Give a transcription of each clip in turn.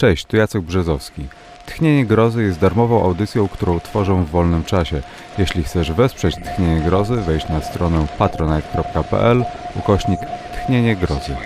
Cześć, tu Jacek Brzezowski. Tchnienie Grozy jest darmową audycją, którą tworzę w wolnym czasie. Jeśli chcesz wesprzeć Tchnienie Grozy, wejdź na stronę patronite.pl ukośnik Tchnienie Grozy.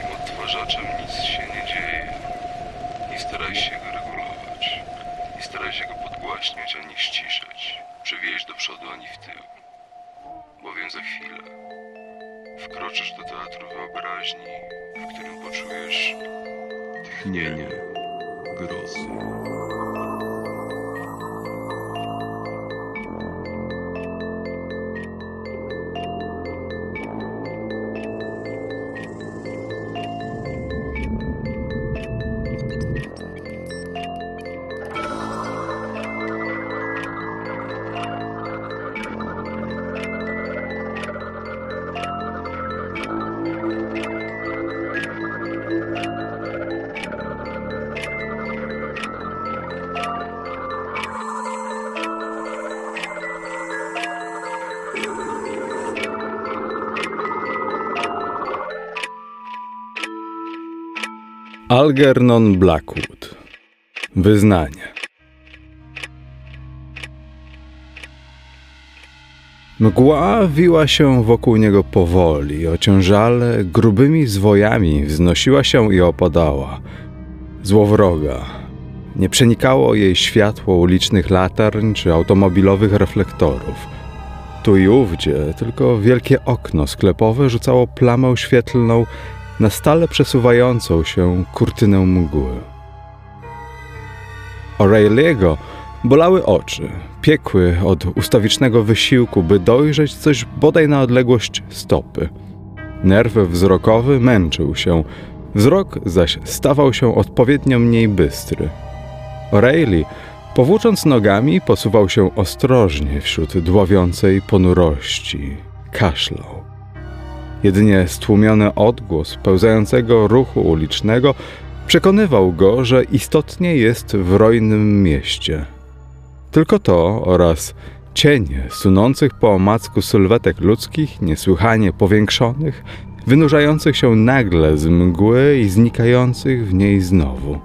Algernon Blackwood Wyznanie Mgła wiła się wokół niego powoli, ociężale, grubymi zwojami wznosiła się i opadała. Złowroga. Nie przenikało jej światło ulicznych latarń czy automobilowych reflektorów. Tu i ówdzie tylko wielkie okno sklepowe rzucało plamę świetlną na stale przesuwającą się kurtynę mgły. O'Reilly'ego bolały oczy, piekły od ustawicznego wysiłku, by dojrzeć coś bodaj na odległość stopy. Nerw wzrokowy męczył się, wzrok zaś stawał się odpowiednio mniej bystry. O'Reilly, powłócząc nogami, posuwał się ostrożnie wśród dławiącej ponurości. Kaszlał. Jedynie stłumiony odgłos pełzającego ruchu ulicznego przekonywał go, że istotnie jest w rojnym mieście. Tylko to oraz cienie sunących po omacku sylwetek ludzkich, niesłychanie powiększonych, wynurzających się nagle z mgły i znikających w niej znowu.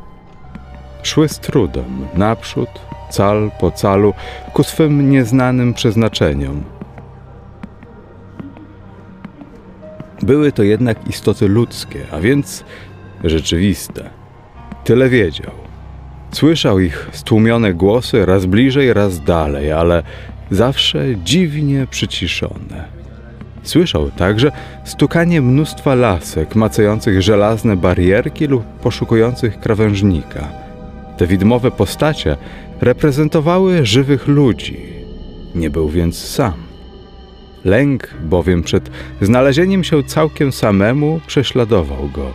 Szły z trudem, naprzód, cal po calu, ku swym nieznanym przeznaczeniom – Były to jednak istoty ludzkie, a więc rzeczywiste. Tyle wiedział. Słyszał ich stłumione głosy raz bliżej, raz dalej, ale zawsze dziwnie przyciszone. Słyszał także stukanie mnóstwa lasek macających żelazne barierki lub poszukujących krawężnika. Te widmowe postacie reprezentowały żywych ludzi. Nie był więc sam. Lęk bowiem przed znalezieniem się całkiem samemu prześladował go.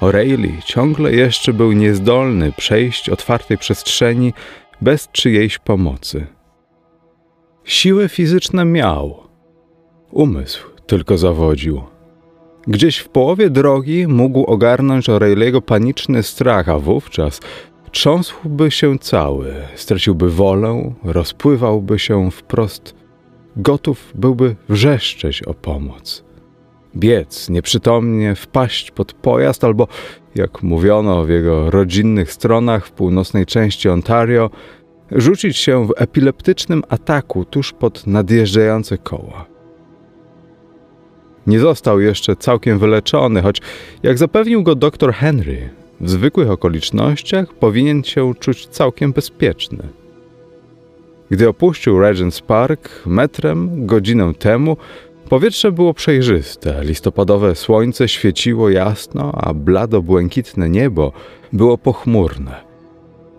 O'Reilly ciągle jeszcze był niezdolny przejść otwartej przestrzeni bez czyjejś pomocy. Siły fizyczne miał, umysł tylko zawodził. Gdzieś w połowie drogi mógł ogarnąć O'Reilly'ego paniczny strach, a wówczas trząsłby się cały, straciłby wolę, rozpływałby się wprost gotów byłby wrzeszczeć o pomoc. Biec nieprzytomnie, wpaść pod pojazd albo, jak mówiono w jego rodzinnych stronach w północnej części Ontario, rzucić się w epileptycznym ataku tuż pod nadjeżdżające koła. Nie został jeszcze całkiem wyleczony, choć, jak zapewnił go dr Henry, w zwykłych okolicznościach powinien się czuć całkiem bezpieczny. Gdy opuścił Regent's Park metrem godzinę temu, powietrze było przejrzyste, listopadowe słońce świeciło jasno, a blado-błękitne niebo było pochmurne.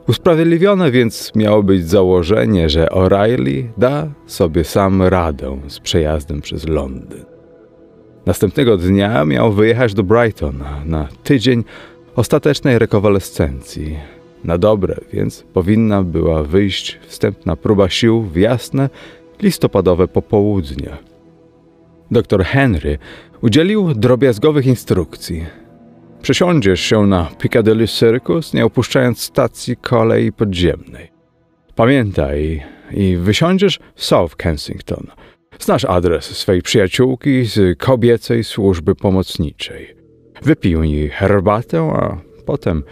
Usprawiedliwione więc miało być założenie, że O'Reilly da sobie sam radę z przejazdem przez Londyn. Następnego dnia miał wyjechać do Brighton na tydzień ostatecznej rekonwalescencji. Na dobre, więc powinna była wyjść wstępna próba sił w jasne, listopadowe popołudnie. Doktor Henry udzielił drobiazgowych instrukcji. Przesiądziesz się na Piccadilly Circus, nie opuszczając stacji kolei podziemnej. Pamiętaj i wysiądziesz w South Kensington. Znasz adres swej przyjaciółki z kobiecej służby pomocniczej. Wypij jej herbatę, a potem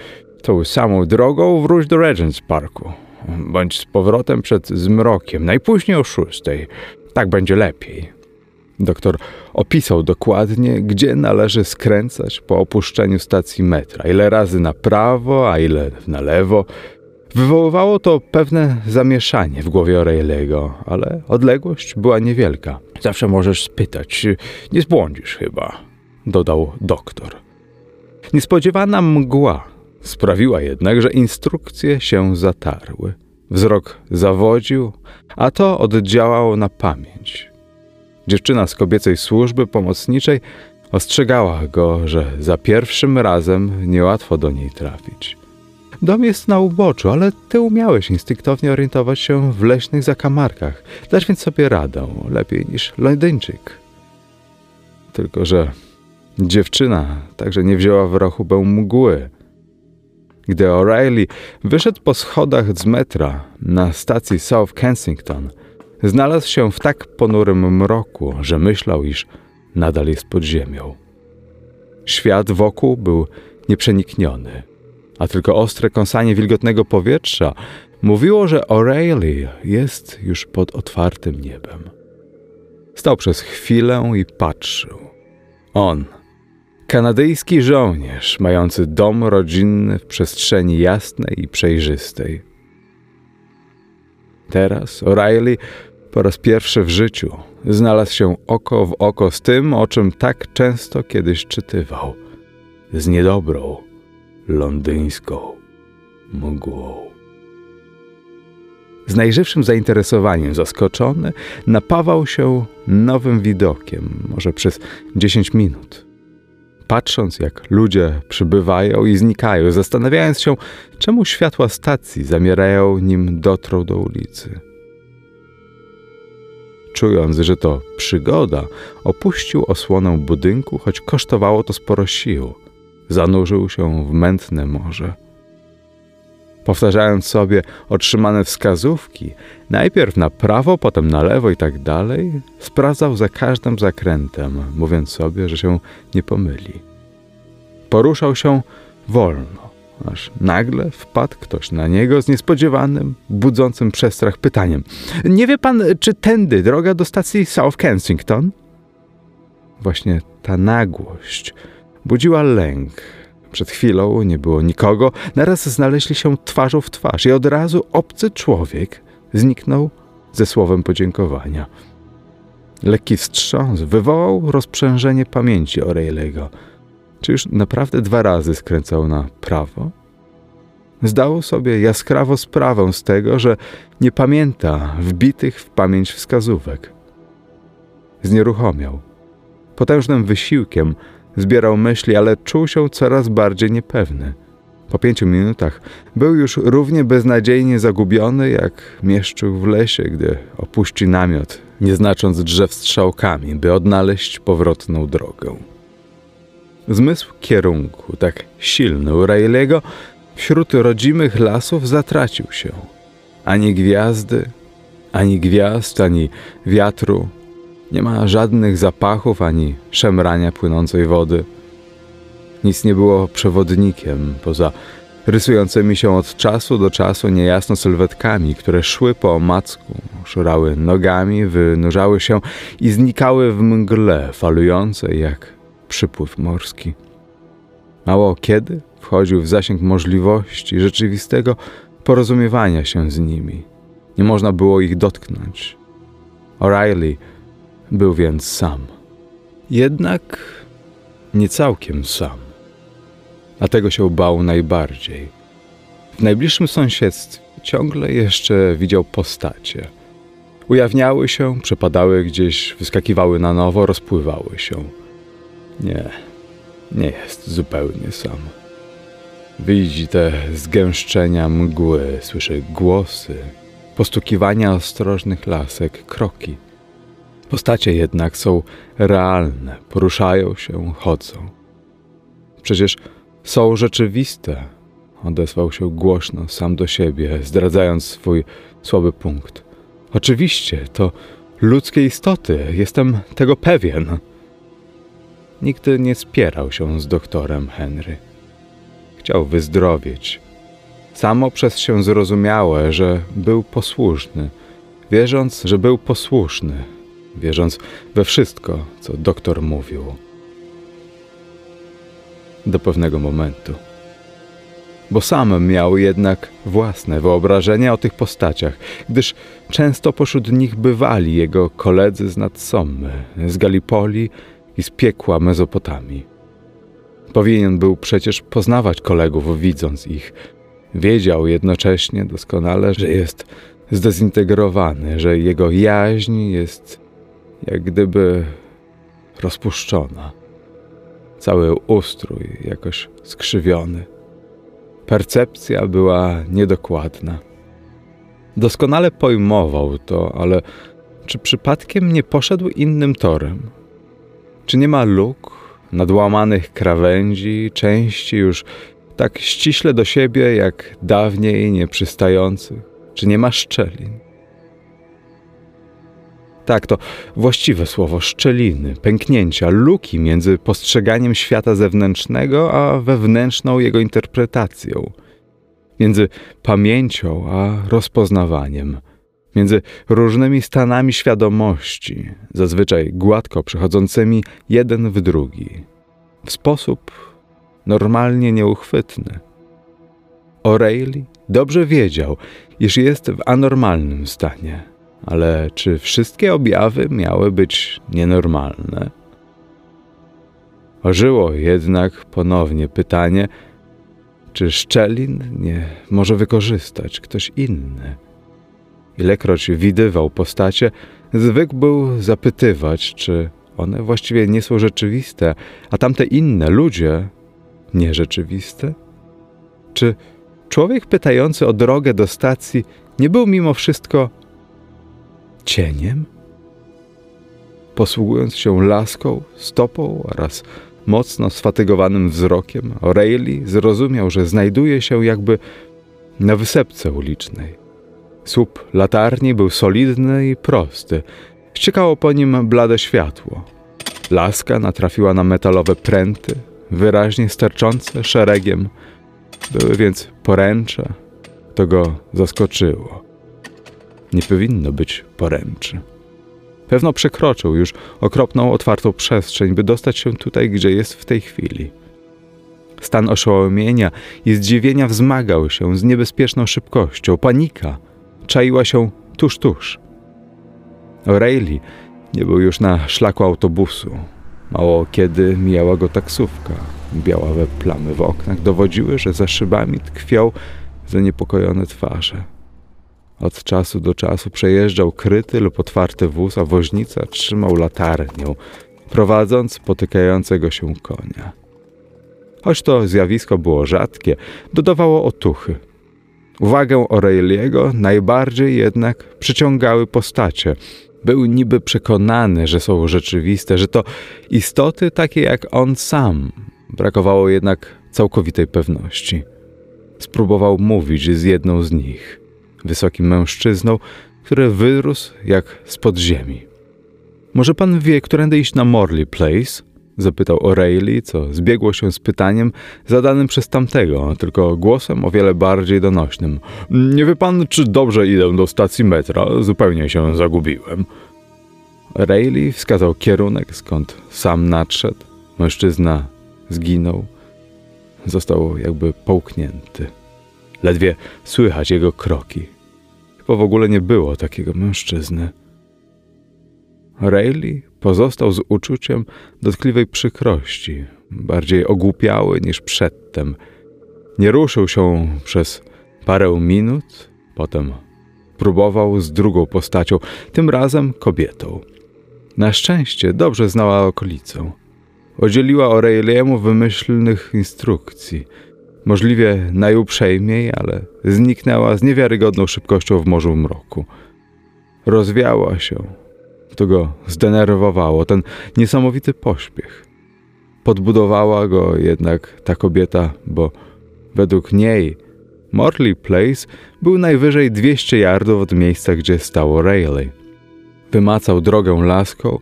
Tą samą drogą wróć do Regents Parku. Bądź z powrotem przed zmrokiem, najpóźniej o szóstej. Tak będzie lepiej. Doktor opisał dokładnie, gdzie należy skręcać po opuszczeniu stacji metra, ile razy na prawo, a ile na lewo. Wywoływało to pewne zamieszanie w głowie O'Reilly'ego, ale odległość była niewielka. Zawsze możesz spytać, nie zbłądzisz chyba, dodał doktor. Niespodziewana mgła sprawiła jednak, że instrukcje się zatarły. Wzrok zawodził, a to oddziałało na pamięć. Dziewczyna z kobiecej służby pomocniczej ostrzegała go, że za pierwszym razem niełatwo do niej trafić. Dom jest na uboczu, ale ty umiałeś instynktownie orientować się w leśnych zakamarkach. Dasz więc sobie radę, lepiej niż Londyńczyk. Tylko, że dziewczyna także nie wzięła w rachubę mgły. Gdy O'Reilly wyszedł po schodach z metra na stacji South Kensington, znalazł się w tak ponurym mroku, że myślał, iż nadal jest pod ziemią. Świat wokół był nieprzenikniony, a tylko ostre kąsanie wilgotnego powietrza mówiło, że O'Reilly jest już pod otwartym niebem. Stał przez chwilę i patrzył. On, kanadyjski żołnierz, mający dom rodzinny w przestrzeni jasnej i przejrzystej. Teraz O'Reilly po raz pierwszy w życiu znalazł się oko w oko z tym, o czym tak często kiedyś czytywał. Z niedobrą, londyńską mgłą. Z najżywszym zainteresowaniem zaskoczony, napawał się nowym widokiem, może przez dziesięć minut. Patrząc, jak ludzie przybywają i znikają, zastanawiając się, czemu światła stacji zamierają, nim dotrą do ulicy. Czując, że to przygoda, opuścił osłonę budynku, choć kosztowało to sporo sił. Zanurzył się w mętne morze. Powtarzając sobie otrzymane wskazówki, najpierw na prawo, potem na lewo i tak dalej, sprawdzał za każdym zakrętem, mówiąc sobie, że się nie pomyli. Poruszał się wolno, aż nagle wpadł ktoś na niego z niespodziewanym, budzącym przestrach pytaniem. Nie wie pan, czy tędy droga do stacji South Kensington? Właśnie ta nagłość budziła lęk. Przed chwilą nie było nikogo, naraz znaleźli się twarzą w twarz i od razu obcy człowiek zniknął ze słowem podziękowania. Lekki wstrząs wywołał rozprzężenie pamięci O'Reilly'ego. Czy już naprawdę dwa razy skręcał na prawo? Zdał sobie jaskrawo sprawę z tego, że nie pamięta wbitych w pamięć wskazówek. Znieruchomiał. Potężnym wysiłkiem zbierał myśli, ale czuł się coraz bardziej niepewny. Po pięciu minutach był już równie beznadziejnie zagubiony, jak mieszczył w lesie, gdy opuści namiot, nie znacząc drzew strzałkami, by odnaleźć powrotną drogę. Zmysł kierunku, tak silny u Rayleigh'ego, wśród rodzimych lasów zatracił się. Ani gwiazdy, ani gwiazd, ani wiatru, nie ma żadnych zapachów ani szemrania płynącej wody. Nic nie było przewodnikiem poza rysującymi się od czasu do czasu niejasno sylwetkami, które szły po omacku, szurały nogami, wynurzały się i znikały w mgle falującej jak przypływ morski. Mało kiedy wchodził w zasięg możliwości rzeczywistego porozumiewania się z nimi. Nie można było ich dotknąć. O'Reilly był więc sam. Jednak nie całkiem sam. A tego się bał najbardziej. W najbliższym sąsiedztwie ciągle jeszcze widział postacie. Ujawniały się, przepadały gdzieś, wyskakiwały na nowo, rozpływały się. Nie, nie jest zupełnie sam. Widzi te zgęszczenia mgły, słyszy głosy, postukiwania ostrożnych lasek, kroki. Postacie jednak są realne, poruszają się, chodzą. Przecież są rzeczywiste, odezwał się głośno sam do siebie, zdradzając swój słaby punkt. Oczywiście, to ludzkie istoty, jestem tego pewien. Nigdy nie spierał się z doktorem Henry. Chciał wyzdrowieć. Samo przez się zrozumiałe, że był posłuszny, wierząc, że był posłuszny, wierząc we wszystko, co doktor mówił. Do pewnego momentu. Bo sam miał jednak własne wyobrażenia o tych postaciach, gdyż często pośród nich bywali jego koledzy z Nadsommy, z Galipoli i z piekła Mezopotamii. Powinien był przecież poznawać kolegów, widząc ich. Wiedział jednocześnie doskonale, że jest zdezintegrowany, że jego jaźń jest jak gdyby rozpuszczona. Cały ustrój jakoś skrzywiony. Percepcja była niedokładna. Doskonale pojmował to, ale czy przypadkiem nie poszedł innym torem? Czy nie ma luk, nadłamanych krawędzi, części już tak ściśle do siebie jak dawniej nieprzystających? Czy nie ma szczelin? Tak, to właściwe słowo szczeliny, pęknięcia, luki między postrzeganiem świata zewnętrznego a wewnętrzną jego interpretacją, między pamięcią a rozpoznawaniem, między różnymi stanami świadomości, zazwyczaj gładko przechodzącymi jeden w drugi, w sposób normalnie nieuchwytny. O'Reilly dobrze wiedział, iż jest w anormalnym stanie ale czy wszystkie objawy miały być nienormalne? Ożyło jednak ponownie pytanie, czy szczelin nie może wykorzystać ktoś inny. Ilekroć widywał postacie, zwykł był zapytywać, czy one właściwie nie są rzeczywiste, a tamte inne ludzie nierzeczywiste? Czy człowiek pytający o drogę do stacji nie był mimo wszystko cieniem? Posługując się laską, stopą oraz mocno sfatygowanym wzrokiem, O'Reilly zrozumiał, że znajduje się jakby na wysepce ulicznej. Słup latarni był solidny i prosty. Ściekało po nim blade światło. Laska natrafiła na metalowe pręty, wyraźnie sterczące szeregiem. Były więc poręcze. To go zaskoczyło nie powinno być poręczy. Pewno przekroczył już okropną, otwartą przestrzeń, by dostać się tutaj, gdzie jest w tej chwili. Stan oszołomienia i zdziwienia wzmagał się z niebezpieczną szybkością. Panika czaiła się tuż, tuż. O'Reilly nie był już na szlaku autobusu. Mało kiedy mijała go taksówka. Białawe plamy w oknach dowodziły, że za szybami tkwią zaniepokojone twarze. Od czasu do czasu przejeżdżał kryty lub otwarty wóz, a woźnica trzymał latarnię, prowadząc potykającego się konia. Choć to zjawisko było rzadkie, dodawało otuchy. Uwagę Aureliego najbardziej jednak przyciągały postacie. Był niby przekonany, że są rzeczywiste, że to istoty takie jak on sam. Brakowało jednak całkowitej pewności. Spróbował mówić z jedną z nich – wysokim mężczyzną, który wyrósł jak z podziemi. Może pan wie, którędy iść na Morley Place? Zapytał O'Reilly, co zbiegło się z pytaniem zadanym przez tamtego, tylko głosem o wiele bardziej donośnym. Nie wie pan, czy dobrze idę do stacji metra? Zupełnie się zagubiłem. O'Reilly wskazał kierunek, skąd sam nadszedł. Mężczyzna zginął. Został jakby połknięty. Ledwie słychać jego kroki. Chyba w ogóle nie było takiego mężczyzny. Rayleigh pozostał z uczuciem dotkliwej przykrości, bardziej ogłupiały niż przedtem. Nie ruszył się przez parę minut, potem próbował z drugą postacią, tym razem kobietą. Na szczęście dobrze znała okolicę. Udzieliła Aureliemu wymyślnych instrukcji – możliwie najuprzejmiej, ale zniknęła z niewiarygodną szybkością w morzu mroku. Rozwiała się. To go zdenerwowało, ten niesamowity pośpiech. Podbudowała go jednak ta kobieta, bo według niej Morley Place był najwyżej 200 yardów od miejsca, gdzie stało Rayleigh. Wymacał drogę laską,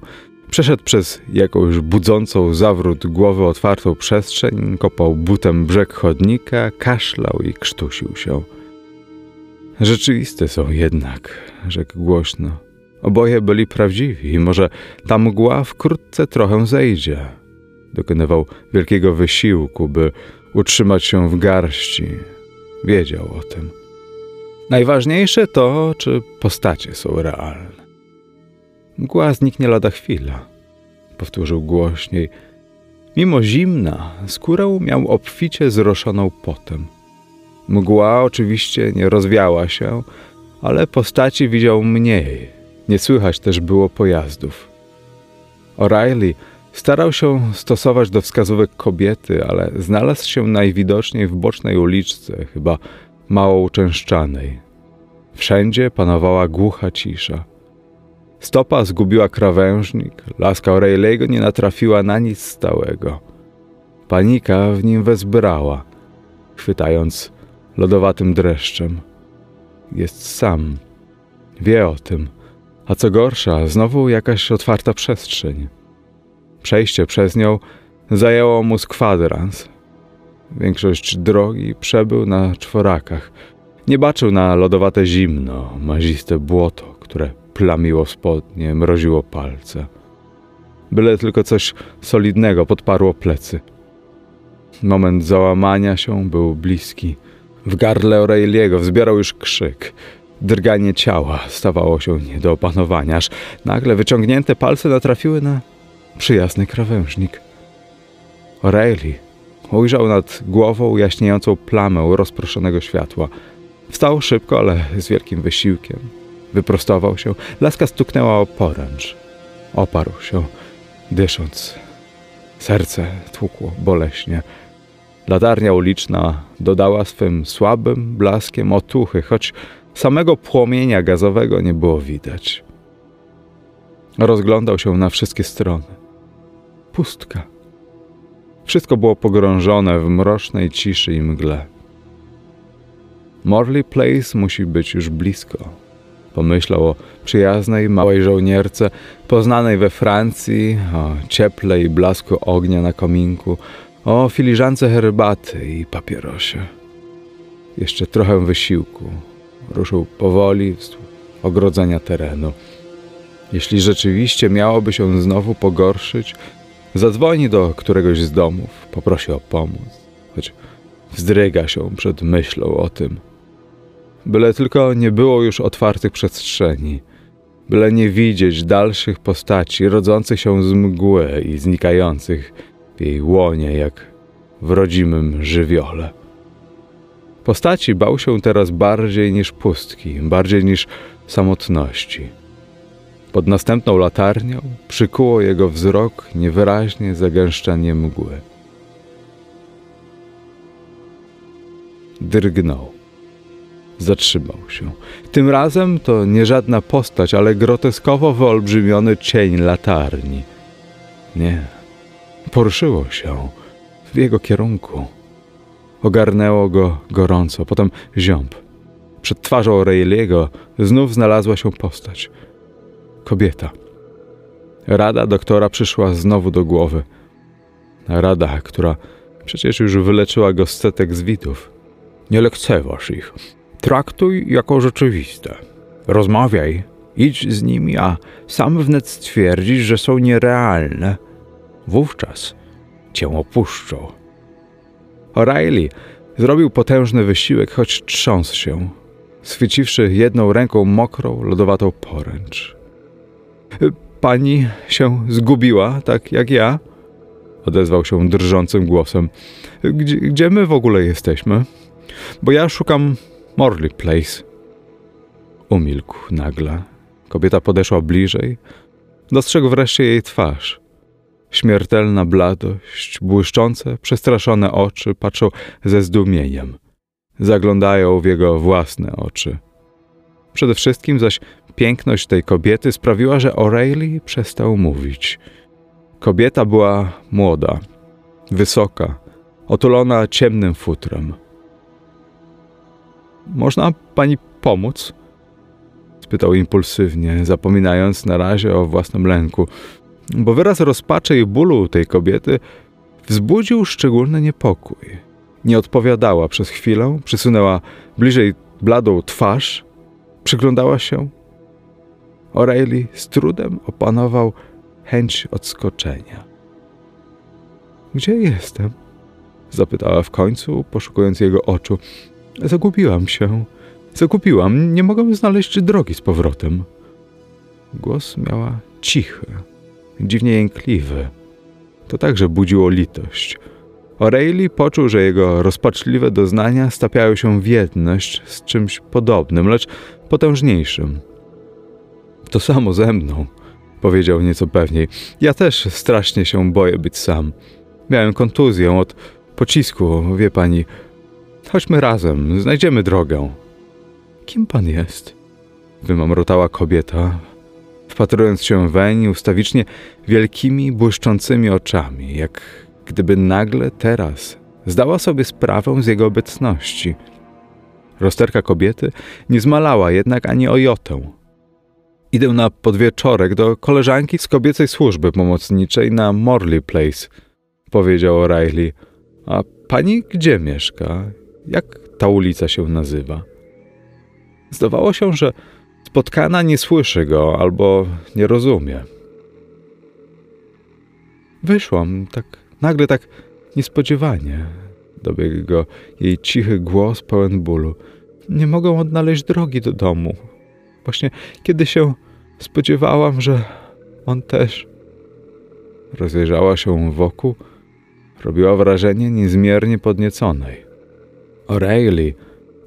Przeszedł przez jakąś budzącą zawrót głowy otwartą przestrzeń, kopał butem brzeg chodnika, kaszlał i krztusił się. Rzeczywiste są jednak, rzekł głośno. Oboje byli prawdziwi i może ta mgła wkrótce trochę zejdzie. Dokonywał wielkiego wysiłku, by utrzymać się w garści. Wiedział o tym. Najważniejsze to, czy postacie są realne. Mgła zniknie lada chwila, powtórzył głośniej. Mimo zimna, skórę miał obficie zroszoną potem. Mgła oczywiście nie rozwiała się, ale postaci widział mniej. Nie słychać też było pojazdów. O'Reilly starał się stosować do wskazówek kobiety, ale znalazł się najwidoczniej w bocznej uliczce, chyba mało uczęszczanej. Wszędzie panowała głucha cisza. Stopa zgubiła krawężnik, laska O'Reilly'ego nie natrafiła na nic stałego. Panika w nim wezbrała, chwytając lodowatym dreszczem. Jest sam. Wie o tym. A co gorsza, znowu jakaś otwarta przestrzeń. Przejście przez nią zajęło mu z kwadrans. Większość drogi przebył na czworakach. Nie baczył na lodowate zimno, maziste błoto, które plamiło spodnie, mroziło palce. Byle tylko coś solidnego podparło plecy. Moment załamania się był bliski. W gardle Aureliego wzbierał już krzyk. Drganie ciała stawało się nie do opanowania, aż nagle wyciągnięte palce natrafiły na przyjazny krawężnik. Aureli ujrzał nad głową jaśniejącą plamę rozproszonego światła. Wstał szybko, ale z wielkim wysiłkiem. Wyprostował się. Laska stuknęła o poręcz. Oparł się, dysząc. Serce tłukło boleśnie. Latarnia uliczna dodała swym słabym blaskiem otuchy, choć samego płomienia gazowego nie było widać. Rozglądał się na wszystkie strony. Pustka. Wszystko było pogrążone w mrocznej ciszy i mgle. Morley Place musi być już blisko. Pomyślał o przyjaznej, małej żołnierce, poznanej we Francji, o cieple i blasku ognia na kominku, o filiżance herbaty i papierosie. Jeszcze trochę wysiłku. Ruszył powoli w ogrodzenia terenu. Jeśli rzeczywiście miałoby się znowu pogorszyć, zadzwoni do któregoś z domów, poprosi o pomoc, choć wzdryga się przed myślą o tym. Byle tylko nie było już otwartych przestrzeni, byle nie widzieć dalszych postaci rodzących się z mgły i znikających w jej łonie jak w rodzimym żywiole. Postaci bał się teraz bardziej niż pustki, bardziej niż samotności. Pod następną latarnią przykuło jego wzrok niewyraźnie zagęszczenie mgły. Drgnął. Zatrzymał się. Tym razem to nie żadna postać, ale groteskowo wyolbrzymiony cień latarni. Nie, poruszyło się w jego kierunku. Ogarnęło go gorąco, potem ziąb. Przed twarzą Rayleigh'ego znów znalazła się postać. Kobieta. Rada doktora przyszła znowu do głowy. Rada, która przecież już wyleczyła go z setek zwitów. Nie lekceważ ich. Traktuj jako rzeczywiste. Rozmawiaj, idź z nimi, a sam wnet stwierdzisz, że są nierealne. Wówczas cię opuszczą. O'Reilly zrobił potężny wysiłek, choć trząsł się, schwyciwszy jedną ręką mokrą, lodowatą poręcz. Pani się zgubiła, tak jak ja? Odezwał się drżącym głosem. Gdzie, gdzie my w ogóle jesteśmy? Bo ja szukam Morley Place. Umilkł nagle. Kobieta podeszła bliżej. Dostrzegł wreszcie jej twarz. Śmiertelna bladość, błyszczące, przestraszone oczy patrzą ze zdumieniem. Zaglądają w jego własne oczy. Przede wszystkim zaś piękność tej kobiety sprawiła, że O'Reilly przestał mówić. Kobieta była młoda, wysoka, otulona ciemnym futrem. Można pani pomóc? spytał impulsywnie, zapominając na razie o własnym lęku. bo wyraz rozpaczy i bólu tej kobiety wzbudził szczególny niepokój. Nie odpowiadała przez chwilę, przysunęła bliżej bladą twarz, przyglądała się. O'Reilly z trudem opanował chęć odskoczenia. Gdzie jestem? Zapytała w końcu, poszukując jego oczu. Zagubiłam się. Zagubiłam. Nie mogę znaleźć drogi z powrotem. Głos miała cichy, dziwnie jękliwy. To także budziło litość. O'Reilly poczuł, że jego rozpaczliwe doznania stapiają się w jedność z czymś podobnym, lecz potężniejszym. To samo ze mną, powiedział nieco pewniej. Ja też strasznie się boję być sam. Miałem kontuzję od pocisku, wie pani. Chodźmy razem, znajdziemy drogę. Kim pan jest? Wymamrotała kobieta, wpatrując się weń ustawicznie wielkimi, błyszczącymi oczami, jak gdyby nagle teraz zdała sobie sprawę z jego obecności. Rozterka kobiety nie zmalała jednak ani o jotę. Idę na podwieczorek do koleżanki z kobiecej służby pomocniczej na Morley Place, powiedział O'Reilly. A pani gdzie mieszka? Jak ta ulica się nazywa? Zdawało się, że spotkana nie słyszy go albo nie rozumie. Wyszłam tak nagle, tak niespodziewanie. Dobiegł go jej cichy głos pełen bólu. Nie mogę odnaleźć drogi do domu. Właśnie kiedy się spodziewałam, że on też. Rozejrzała się wokół, robiła wrażenie niezmiernie podnieconej. O'Reilly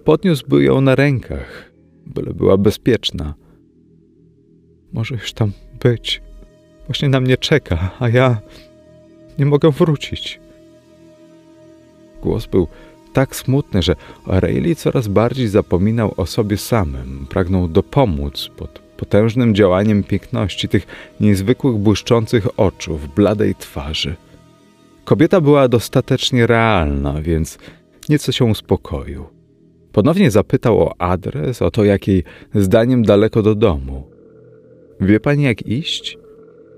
podniósłby ją na rękach, byle była bezpieczna. Może już tam być. Właśnie na mnie czeka, a ja nie mogę wrócić. Głos był tak smutny, że O'Reilly coraz bardziej zapominał o sobie samym. Pragnął dopomóc pod potężnym działaniem piękności tych niezwykłych błyszczących oczu w bladej twarzy. Kobieta była dostatecznie realna, więc nieco się uspokoił. Ponownie zapytał o adres, o to, jak jej zdaniem daleko do domu. Wie pani, jak iść?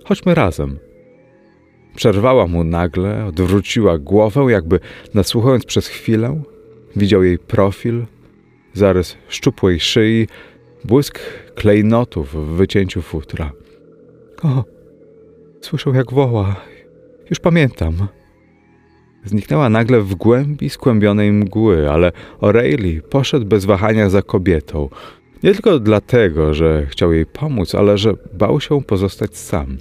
Chodźmy razem. Przerwała mu nagle, odwróciła głowę, jakby nasłuchując przez chwilę. Widział jej profil, zarys szczupłej szyi, błysk klejnotów w wycięciu futra. O, słyszę jak woła. Już pamiętam. Zniknęła nagle w głębi skłębionej mgły, ale O'Reilly poszedł bez wahania za kobietą. Nie tylko dlatego, że chciał jej pomóc, ale że bał się pozostać sam.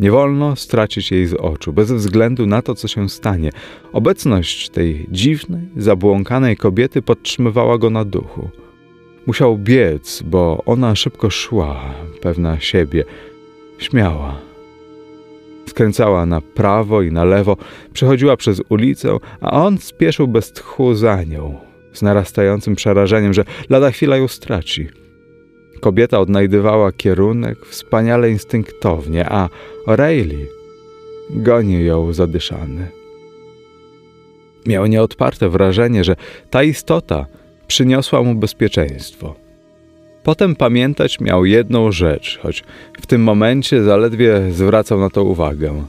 Nie wolno stracić jej z oczu, bez względu na to, co się stanie. Obecność tej dziwnej, zabłąkanej kobiety podtrzymywała go na duchu. Musiał biec, bo ona szybko szła, pewna siebie, śmiała. Skręcała na prawo i na lewo, przechodziła przez ulicę, a on spieszył bez tchu za nią, z narastającym przerażeniem, że lada chwila ją straci. Kobieta odnajdywała kierunek wspaniale instynktownie, a O'Reilly gonił ją zadyszany. Miał nieodparte wrażenie, że ta istota przyniosła mu bezpieczeństwo. Potem pamiętać miał jedną rzecz, choć w tym momencie zaledwie zwracał na to uwagę.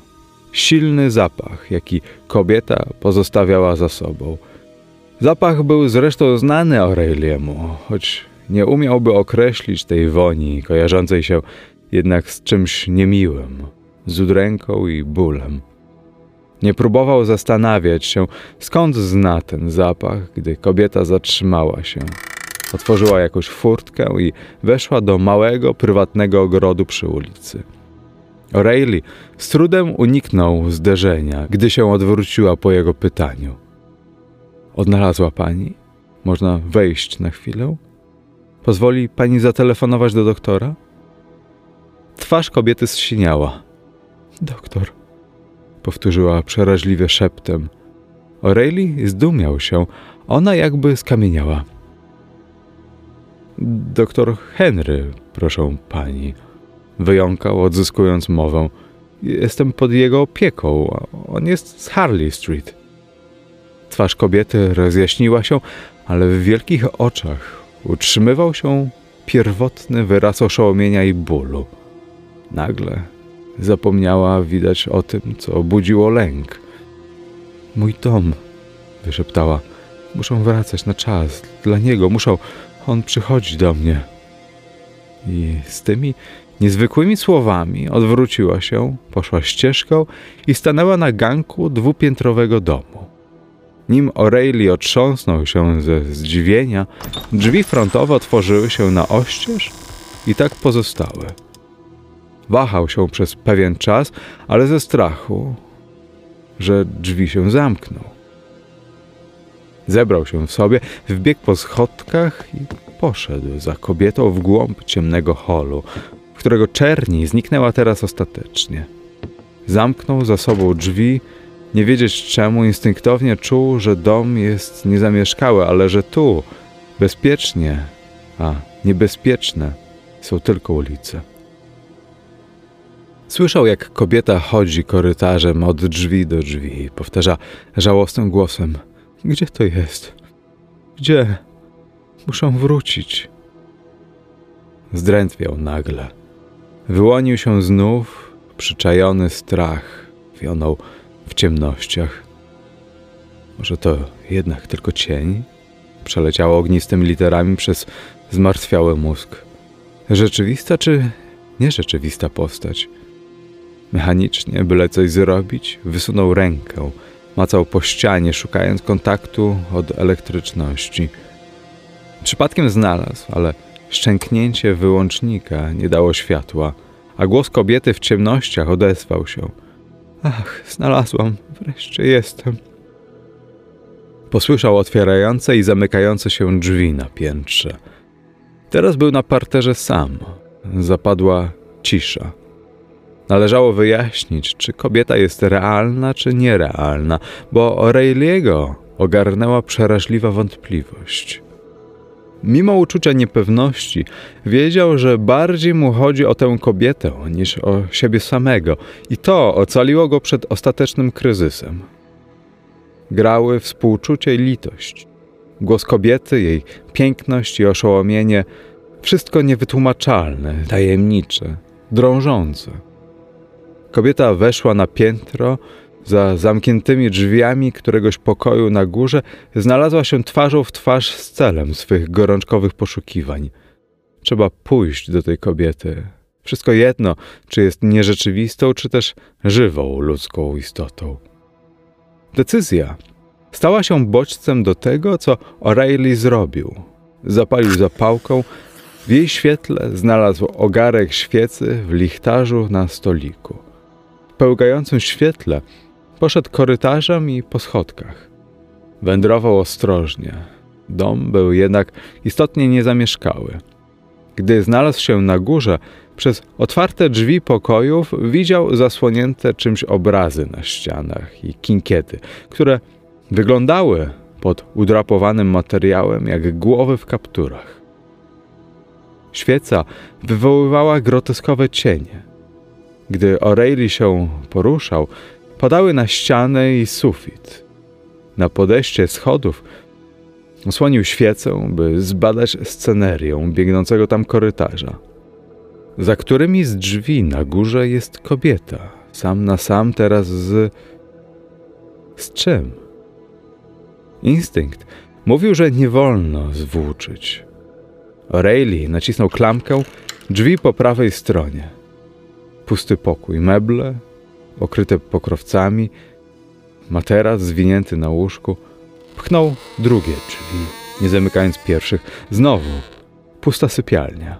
Silny zapach, jaki kobieta pozostawiała za sobą. Zapach był zresztą znany Aureliemu, choć nie umiałby określić tej woni, kojarzącej się jednak z czymś niemiłym, z udręką i bólem. Nie próbował zastanawiać się, skąd zna ten zapach, gdy kobieta zatrzymała się. Otworzyła jakąś furtkę i weszła do małego, prywatnego ogrodu przy ulicy. O'Reilly z trudem uniknął zderzenia, gdy się odwróciła po jego pytaniu. Odnalazła pani? Można wejść na chwilę? Pozwoli pani zatelefonować do doktora? Twarz kobiety zsiniała. Doktor, powtórzyła przeraźliwie szeptem. O'Reilly zdumiał się, ona jakby skamieniała. Doktor Henry, proszę pani, wyjąkał, odzyskując mowę. Jestem pod jego opieką. On jest z Harley Street. Twarz kobiety rozjaśniła się, ale w wielkich oczach utrzymywał się pierwotny wyraz oszołomienia i bólu. Nagle zapomniała widać o tym, co budziło lęk. Mój dom, wyszeptała. Muszą wracać na czas. Dla niego muszą. On przychodzi do mnie. I z tymi niezwykłymi słowami odwróciła się, poszła ścieżką i stanęła na ganku dwupiętrowego domu. Nim O'Reilly otrząsnął się ze zdziwienia, drzwi frontowe otworzyły się na oścież i tak pozostały. Wahał się przez pewien czas, ale ze strachu, że drzwi się zamkną. Zebrał się w sobie, wbiegł po schodkach i poszedł za kobietą w głąb ciemnego holu, w którego czerni zniknęła teraz ostatecznie. Zamknął za sobą drzwi, nie wiedzieć czemu, instynktownie czuł, że dom jest niezamieszkały, ale że tu, bezpiecznie, a niebezpieczne, są tylko ulice. Słyszał, jak kobieta chodzi korytarzem od drzwi do drzwi powtarza żałosnym głosem: Gdzie to jest? Gdzie? Muszą wrócić. Zdrętwiał nagle. Wyłonił się znów, przyczajony strach wionął w ciemnościach. Może to jednak tylko cień? Przeleciało ognistymi literami przez zmartwiały mózg. Rzeczywista czy nierzeczywista postać? Mechanicznie, byle coś zrobić, wysunął rękę, macał po ścianie, szukając kontaktu od elektryczności. Przypadkiem znalazł, ale szczęknięcie wyłącznika nie dało światła, a głos kobiety w ciemnościach odezwał się. Ach, znalazłam, wreszcie jestem. Posłyszał otwierające i zamykające się drzwi na piętrze. Teraz był na parterze sam. Zapadła cisza. Należało wyjaśnić, czy kobieta jest realna, czy nierealna, bo O'Reilly'ego ogarnęła przeraźliwa wątpliwość. Mimo uczucia niepewności, wiedział, że bardziej mu chodzi o tę kobietę niż o siebie samego, i to ocaliło go przed ostatecznym kryzysem. Grały współczucie i litość. Głos kobiety, jej piękność i oszołomienie wszystko niewytłumaczalne, tajemnicze, drążące. Kobieta weszła na piętro, za zamkniętymi drzwiami któregoś pokoju na górze znalazła się twarzą w twarz z celem swych gorączkowych poszukiwań. Trzeba pójść do tej kobiety. Wszystko jedno, czy jest nierzeczywistą, czy też żywą ludzką istotą. Decyzja stała się bodźcem do tego, co O'Reilly zrobił. Zapalił zapałką, w jej świetle znalazł ogarek świecy w lichtarzu na stoliku. Pełgającym świetle Poszedł korytarzem i po schodkach. Wędrował ostrożnie. Dom był jednak istotnie niezamieszkały. Gdy znalazł się na górze, przez otwarte drzwi pokojów widział zasłonięte czymś obrazy na ścianach i kinkiety, które wyglądały pod udrapowanym materiałem jak głowy w kapturach. Świeca wywoływała groteskowe cienie. Gdy O'Reilly się poruszał, padały na ścianę i sufit. Na podejście schodów osłonił świecę, by zbadać scenerię biegnącego tam korytarza. Za którymi z drzwi na górze jest kobieta, sam na sam teraz z. z czym? Instynkt mówił, że nie wolno zwłóczyć. O'Reilly nacisnął klamkę, drzwi po prawej stronie. Pusty pokój, meble, okryte pokrowcami, materac zwinięty na łóżku. Pchnął drugie drzwi, nie zamykając pierwszych. Znowu pusta sypialnia.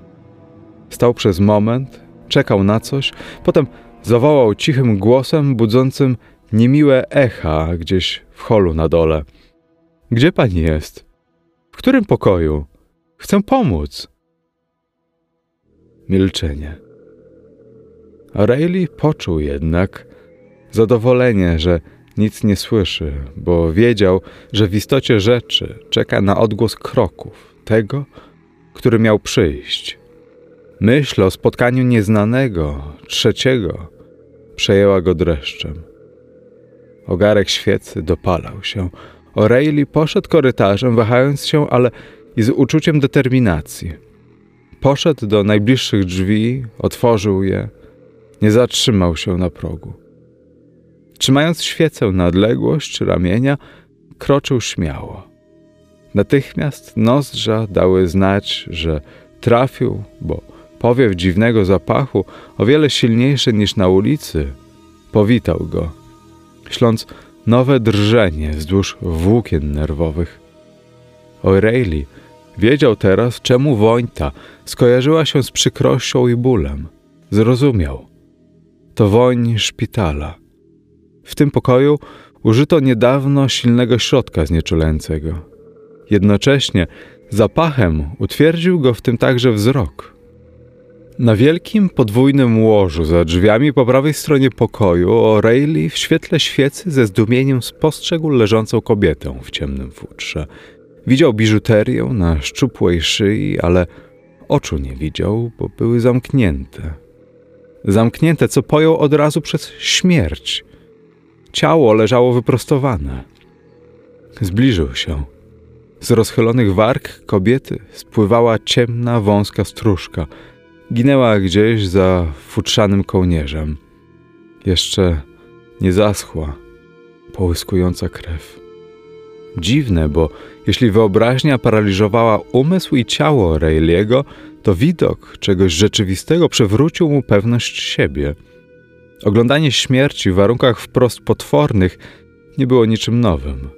Stał przez moment, czekał na coś, potem zawołał cichym głosem budzącym niemiłe echa gdzieś w holu na dole. Gdzie pani jest? W którym pokoju? Chcę pomóc. Milczenie. O'Reilly poczuł jednak zadowolenie, że nic nie słyszy, bo wiedział, że w istocie rzeczy czeka na odgłos kroków, tego, który miał przyjść. Myśl o spotkaniu nieznanego, trzeciego, przejęła go dreszczem. Ogarek świecy dopalał się. O'Reilly poszedł korytarzem, wahając się, ale i z uczuciem determinacji. Poszedł do najbliższych drzwi, otworzył je Nie zatrzymał się na progu. Trzymając świecę na odległość ramienia, kroczył śmiało. Natychmiast nozdrza dały znać, że trafił, bo powiew dziwnego zapachu, o wiele silniejszy niż na ulicy, powitał go, śląc nowe drżenie wzdłuż włókien nerwowych. O'Reilly wiedział teraz, czemu woń skojarzyła się z przykrością i bólem. Zrozumiał. To woń szpitala. W tym pokoju użyto niedawno silnego środka znieczulającego. Jednocześnie zapachem utwierdził go w tym także wzrok. Na wielkim podwójnym łożu za drzwiami po prawej stronie pokoju O'Reilly w świetle świecy ze zdumieniem spostrzegł leżącą kobietę w ciemnym futrze. Widział biżuterię na szczupłej szyi, ale oczu nie widział, bo były zamknięte. Zamknięte, co pojął od razu przez śmierć. Ciało leżało wyprostowane. Zbliżył się. Z rozchylonych warg kobiety spływała ciemna, wąska stróżka. Ginęła gdzieś za futrzanym kołnierzem. Jeszcze nie zaschła, połyskująca krew. Dziwne, bo jeśli wyobraźnia paraliżowała umysł i ciało Rayliego, to widok czegoś rzeczywistego przywrócił mu pewność siebie. Oglądanie śmierci w warunkach wprost potwornych nie było niczym nowym.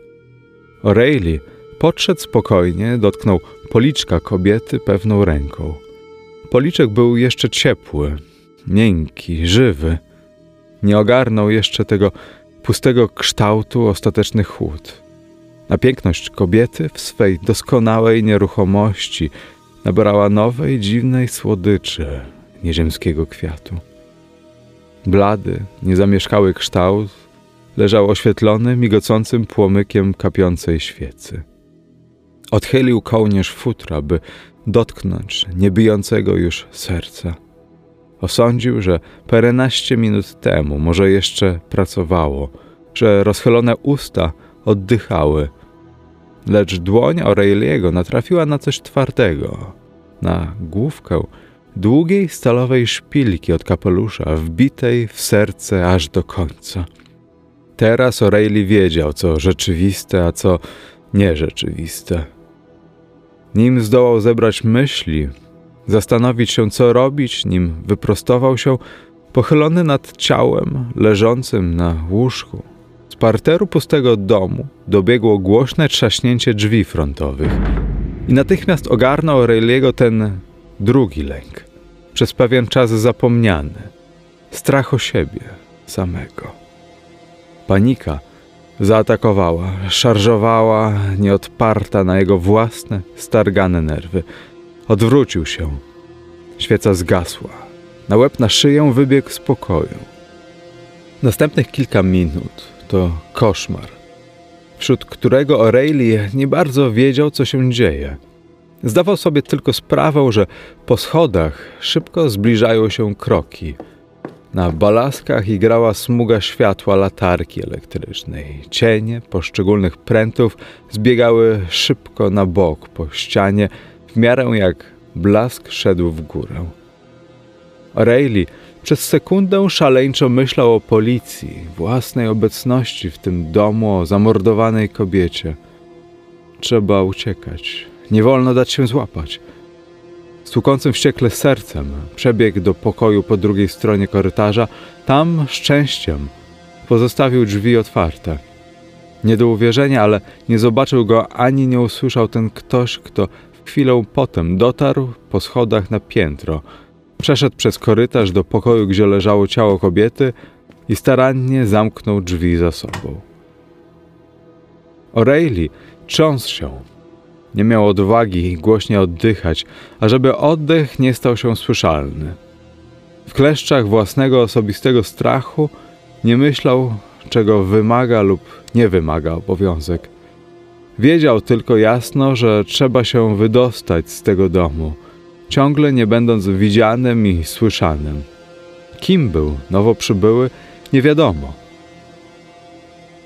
O'Reilly podszedł spokojnie, dotknął policzka kobiety pewną ręką. Policzek był jeszcze ciepły, miękki, żywy. Nie ogarnął jeszcze tego pustego kształtu ostateczny chłód. Na piękność kobiety w swej doskonałej nieruchomości nabrała nowej, dziwnej słodyczy nieziemskiego kwiatu. Blady, niezamieszkały kształt leżał oświetlony migocącym płomykiem kapiącej świecy. Odchylił kołnierz futra, by dotknąć niebijącego już serca. Osądził, że paręnaście minut temu może jeszcze pracowało, że rozchylone usta oddychały – lecz dłoń Aureliego natrafiła na coś twardego, na główkę długiej stalowej szpilki od kapelusza, wbitej w serce aż do końca. Teraz O'Reilly wiedział, co rzeczywiste, a co nierzeczywiste. Nim zdołał zebrać myśli, zastanowić się, co robić, nim wyprostował się, pochylony nad ciałem leżącym na łóżku, parteru pustego domu dobiegło głośne trzaśnięcie drzwi frontowych i natychmiast ogarnął Rayleigh'ego ten drugi lęk, przez pewien czas zapomniany, strach o siebie samego. Panika zaatakowała, szarżowała, nieodparta na jego własne, stargane nerwy. Odwrócił się. Świeca zgasła. Na łeb na szyję wybiegł z pokoju. Następnych kilka minut to koszmar, wśród którego O'Reilly nie bardzo wiedział, co się dzieje. Zdawał sobie tylko sprawę, że po schodach szybko zbliżają się kroki. Na balaskach igrała smuga światła latarki elektrycznej. Cienie poszczególnych prętów zbiegały szybko na bok po ścianie, w miarę jak blask szedł w górę. O'Reilly przez sekundę szaleńczo myślał o policji, własnej obecności w tym domu, o zamordowanej kobiecie. Trzeba uciekać. Nie wolno dać się złapać. Z tłukącym wściekle sercem przebiegł do pokoju po drugiej stronie korytarza. Tam szczęściem pozostawił drzwi otwarte. Nie do uwierzenia, ale nie zobaczył go ani nie usłyszał ten ktoś, kto chwilę potem dotarł po schodach na piętro – Przeszedł przez korytarz do pokoju, gdzie leżało ciało kobiety i starannie zamknął drzwi za sobą. O'Reilly trząsł się. Nie miał odwagi głośniej oddychać, ażeby oddech nie stał się słyszalny. W kleszczach własnego osobistego strachu nie myślał, czego wymaga lub nie wymaga obowiązek. Wiedział tylko jasno, że trzeba się wydostać z tego domu – ciągle nie będąc widzianym i słyszanym. Kim był nowo przybyły, nie wiadomo.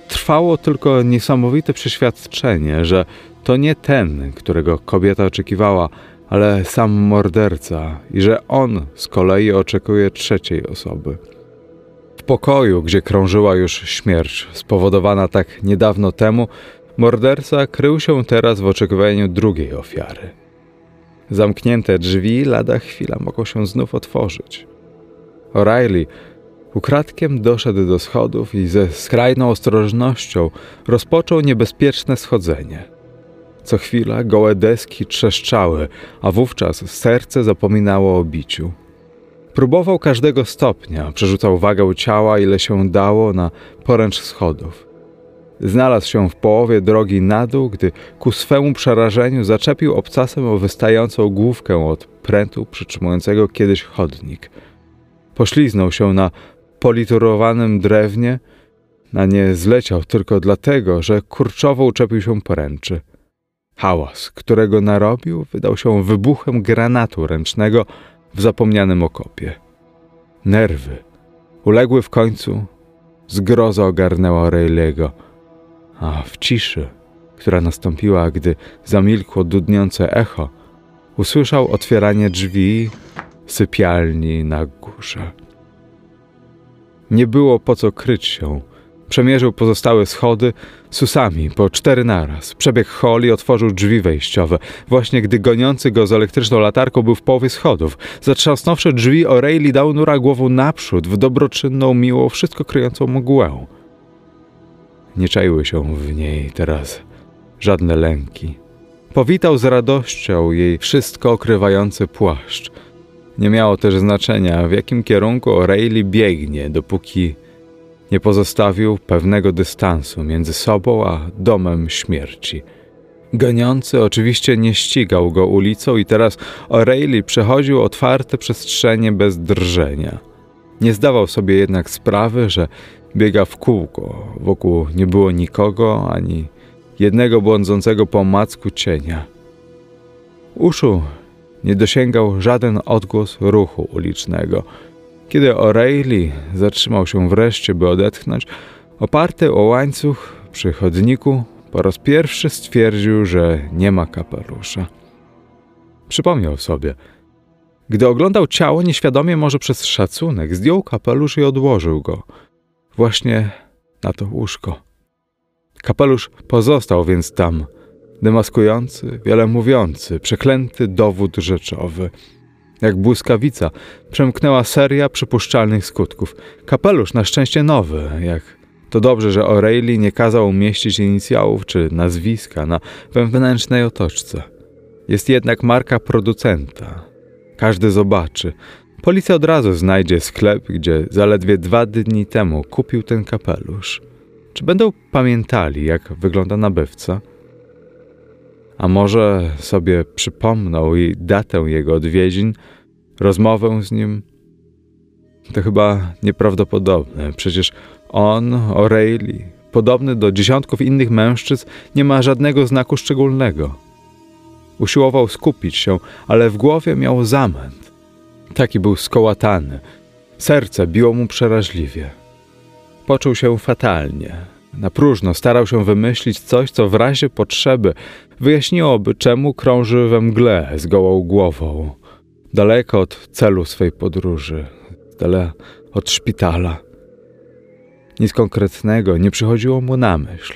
trwało tylko niesamowite przeświadczenie, że to nie ten, którego kobieta oczekiwała, ale sam morderca i że on z kolei oczekuje trzeciej osoby. W pokoju, gdzie krążyła już śmierć spowodowana tak niedawno temu, morderca krył się teraz w oczekiwaniu drugiej ofiary. Zamknięte drzwi lada chwila mogą się znów otworzyć. O'Reilly ukradkiem doszedł do schodów i ze skrajną ostrożnością rozpoczął niebezpieczne schodzenie. Co chwila gołe deski trzeszczały, a wówczas serce zapominało o biciu. Próbował każdego stopnia, przerzucał wagę ciała, ile się dało, na poręcz schodów. Znalazł się w połowie drogi na dół, gdy ku swemu przerażeniu zaczepił obcasem o wystającą główkę od prętu przytrzymującego kiedyś chodnik. Pośliznął się na politurowanym drewnie, na nie zleciał tylko dlatego, że kurczowo uczepił się poręczy. Hałas, którego narobił, wydał się wybuchem granatu ręcznego w zapomnianym okopie. Nerwy uległy w końcu, zgroza ogarnęła Rayleigho – a w ciszy, która nastąpiła, gdy zamilkło dudniące echo, usłyszał otwieranie drzwi sypialni na górze. Nie było po co kryć się. Przemierzył pozostałe schody susami po cztery naraz. Przebiegł hol i otworzył drzwi wejściowe. Właśnie gdy goniący go z elektryczną latarką był w połowie schodów. Zatrzasnąwszy drzwi, O'Reilly dał nura głową naprzód w dobroczynną, miło, wszystko kryjącą mgłę. Nie czaiły się w niej teraz żadne lęki. Powitał z radością jej wszystko okrywający płaszcz. Nie miało też znaczenia, w jakim kierunku O'Reilly biegnie, dopóki nie pozostawił pewnego dystansu między sobą a domem śmierci. Goniący oczywiście nie ścigał go ulicą i teraz O'Reilly przechodził otwarte przestrzenie bez drżenia. Nie zdawał sobie jednak sprawy, że biega w kółko. Wokół nie było nikogo, ani jednego błądzącego po macku cienia. Uszu nie dosięgał żaden odgłos ruchu ulicznego. Kiedy O'Reilly zatrzymał się wreszcie, by odetchnąć, oparty o łańcuch przy chodniku, po raz pierwszy stwierdził, że nie ma kapelusza. Przypomniał sobie. Gdy oglądał ciało, nieświadomie może przez szacunek, zdjął kapelusz i odłożył go – właśnie na to łóżko. Kapelusz pozostał więc tam, demaskujący, wiele mówiący, przeklęty dowód rzeczowy. Jak błyskawica przemknęła seria przypuszczalnych skutków. Kapelusz na szczęście nowy, jak to dobrze, że O'Reilly nie kazał umieścić inicjałów czy nazwiska na wewnętrznej otoczce. Jest jednak marka producenta. Każdy zobaczy, Policja od razu znajdzie sklep, gdzie zaledwie dwa dni temu kupił ten kapelusz. Czy będą pamiętali, jak wygląda nabywca? A może sobie przypomną i datę jego odwiedzin, rozmowę z nim? To chyba nieprawdopodobne. Przecież on, O'Reilly, podobny do dziesiątków innych mężczyzn, nie ma żadnego znaku szczególnego. Usiłował skupić się, ale w głowie miał zamęt. Taki był skołatany. Serce biło mu przeraźliwie. Poczuł się fatalnie. Na próżno starał się wymyślić coś, co w razie potrzeby wyjaśniłoby, czemu krąży we mgle z gołą głową, daleko od celu swej podróży, dala od szpitala. Nic konkretnego nie przychodziło mu na myśl.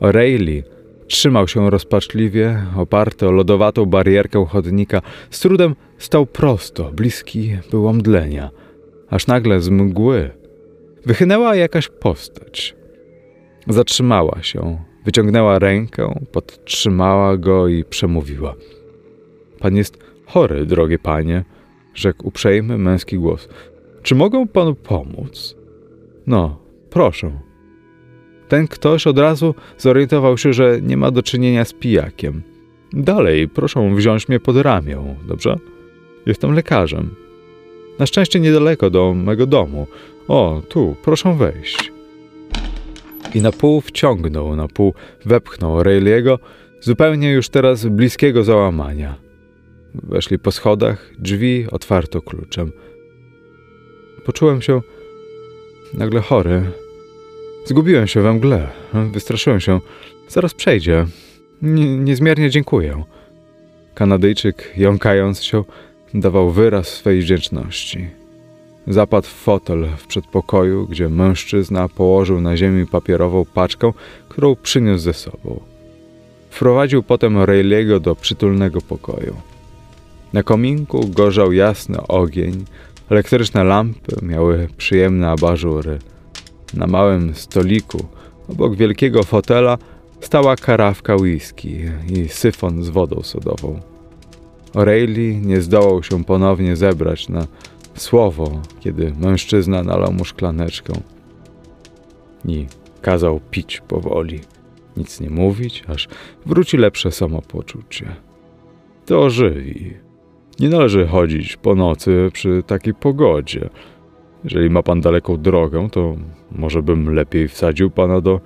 O'Reilly Trzymał się rozpaczliwie, oparty o lodowatą barierkę chodnika. Z trudem stał prosto, bliski był omdlenia. Aż nagle z mgły wychynęła jakaś postać. Zatrzymała się, wyciągnęła rękę, podtrzymała go i przemówiła. Pan jest chory, drogie panie, rzekł uprzejmy męski głos. Czy mogę panu pomóc? No, proszę. Ten ktoś od razu zorientował się, że nie ma do czynienia z pijakiem. Dalej, proszę wziąć mnie pod ramię, dobrze? Jestem lekarzem. Na szczęście niedaleko do mego domu. O, tu, proszę wejść. I na pół wciągnął, na pół wepchnął Rayleigh'ego, zupełnie już teraz bliskiego załamania. Weszli po schodach, drzwi otwarto kluczem. Poczułem się nagle chory Zgubiłem się we mgle. Wystraszyłem się. Zaraz przejdzie. Nie, niezmiernie dziękuję. Kanadyjczyk, jąkając się, dawał wyraz swej wdzięczności. Zapadł w fotel w przedpokoju, gdzie mężczyzna położył na ziemi papierową paczkę, którą przyniósł ze sobą. Wprowadził potem Rayleigh'ego do przytulnego pokoju. Na kominku gorzał jasny ogień, elektryczne lampy miały przyjemne abażury. Na małym stoliku, obok wielkiego fotela, stała karawka whisky i syfon z wodą sodową. O'Reilly nie zdołał się ponownie zebrać na słowo, kiedy mężczyzna nalał mu szklaneczkę i kazał pić powoli, nic nie mówić, aż wróci lepsze samopoczucie. To ożywi. Nie należy chodzić po nocy przy takiej pogodzie. Jeżeli ma pan daleką drogę, to może bym lepiej wsadził pana do.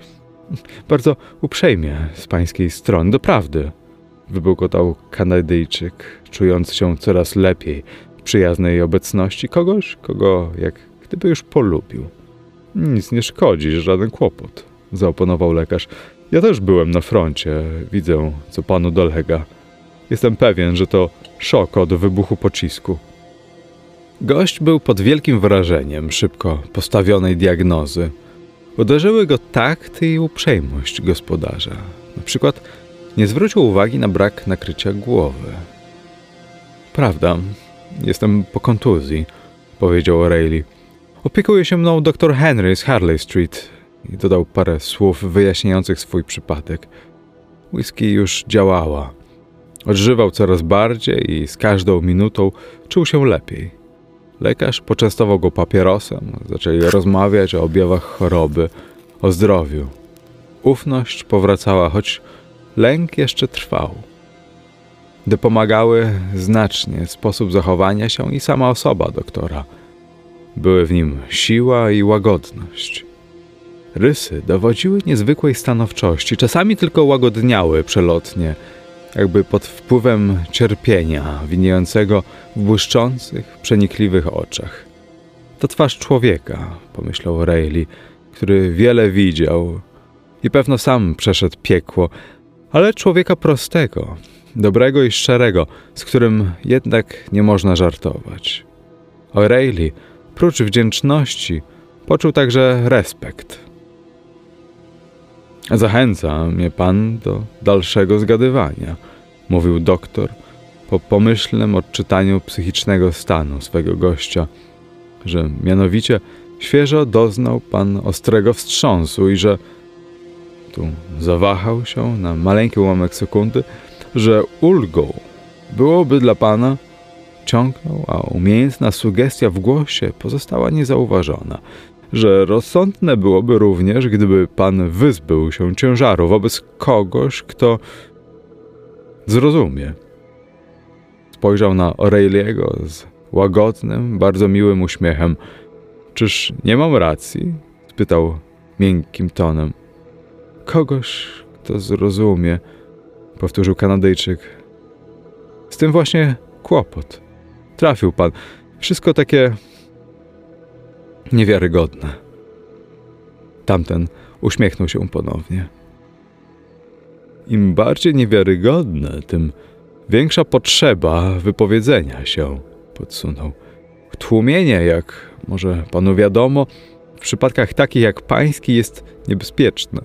Bardzo uprzejmie z pańskiej strony, doprawdy. Wybełkotał Kanadyjczyk, czując się coraz lepiej w przyjaznej obecności kogoś, kogo jak gdyby już polubił. Nic nie szkodzi, żaden kłopot, zaoponował lekarz. Ja też byłem na froncie, widzę, co panu dolega. Jestem pewien, że to szok od wybuchu pocisku. Gość był pod wielkim wrażeniem szybko postawionej diagnozy. Uderzyły go takt i uprzejmość gospodarza. Na przykład nie zwrócił uwagi na brak nakrycia głowy. Prawda, jestem po kontuzji, powiedział O'Reilly. Opiekuje się mną dr Henry z Harley Street i dodał parę słów wyjaśniających swój przypadek. Whisky już działała. Odżywał coraz bardziej i z każdą minutą czuł się lepiej. Lekarz poczęstował go papierosem, zaczęli rozmawiać o objawach choroby, o zdrowiu. Ufność powracała, choć lęk jeszcze trwał. Dopomagały znacznie sposób zachowania się i sama osoba doktora. Były w nim siła i łagodność. Rysy dowodziły niezwykłej stanowczości, czasami tylko łagodniały przelotnie, jakby pod wpływem cierpienia winiejącego w błyszczących, przenikliwych oczach. To twarz człowieka, pomyślał Rayleigh, który wiele widział i pewno sam przeszedł piekło, ale człowieka prostego, dobrego i szczerego, z którym jednak nie można żartować. O'Reilly, prócz wdzięczności, poczuł także respekt. Zachęca mnie pan do dalszego zgadywania, mówił doktor po pomyślnym odczytaniu psychicznego stanu swego gościa, że mianowicie świeżo doznał pan ostrego wstrząsu i że tu zawahał się na maleńki ułamek sekundy, że ulgą byłoby dla pana ciągnął, a umiejętna sugestia w głosie pozostała niezauważona, że rozsądne byłoby również, gdyby pan wyzbył się ciężaru wobec kogoś, kto zrozumie. Spojrzał na Aureliego z łagodnym, bardzo miłym uśmiechem. Czyż nie mam racji? spytał miękkim tonem. Kogoś, kto zrozumie, powtórzył Kanadyjczyk. Z tym właśnie kłopot. Trafił pan. Wszystko takie niewiarygodne. Tamten uśmiechnął się ponownie. Im bardziej niewiarygodne, tym większa potrzeba wypowiedzenia się, podsunął. Tłumienie, jak może panu wiadomo, w przypadkach takich jak pański jest niebezpieczne.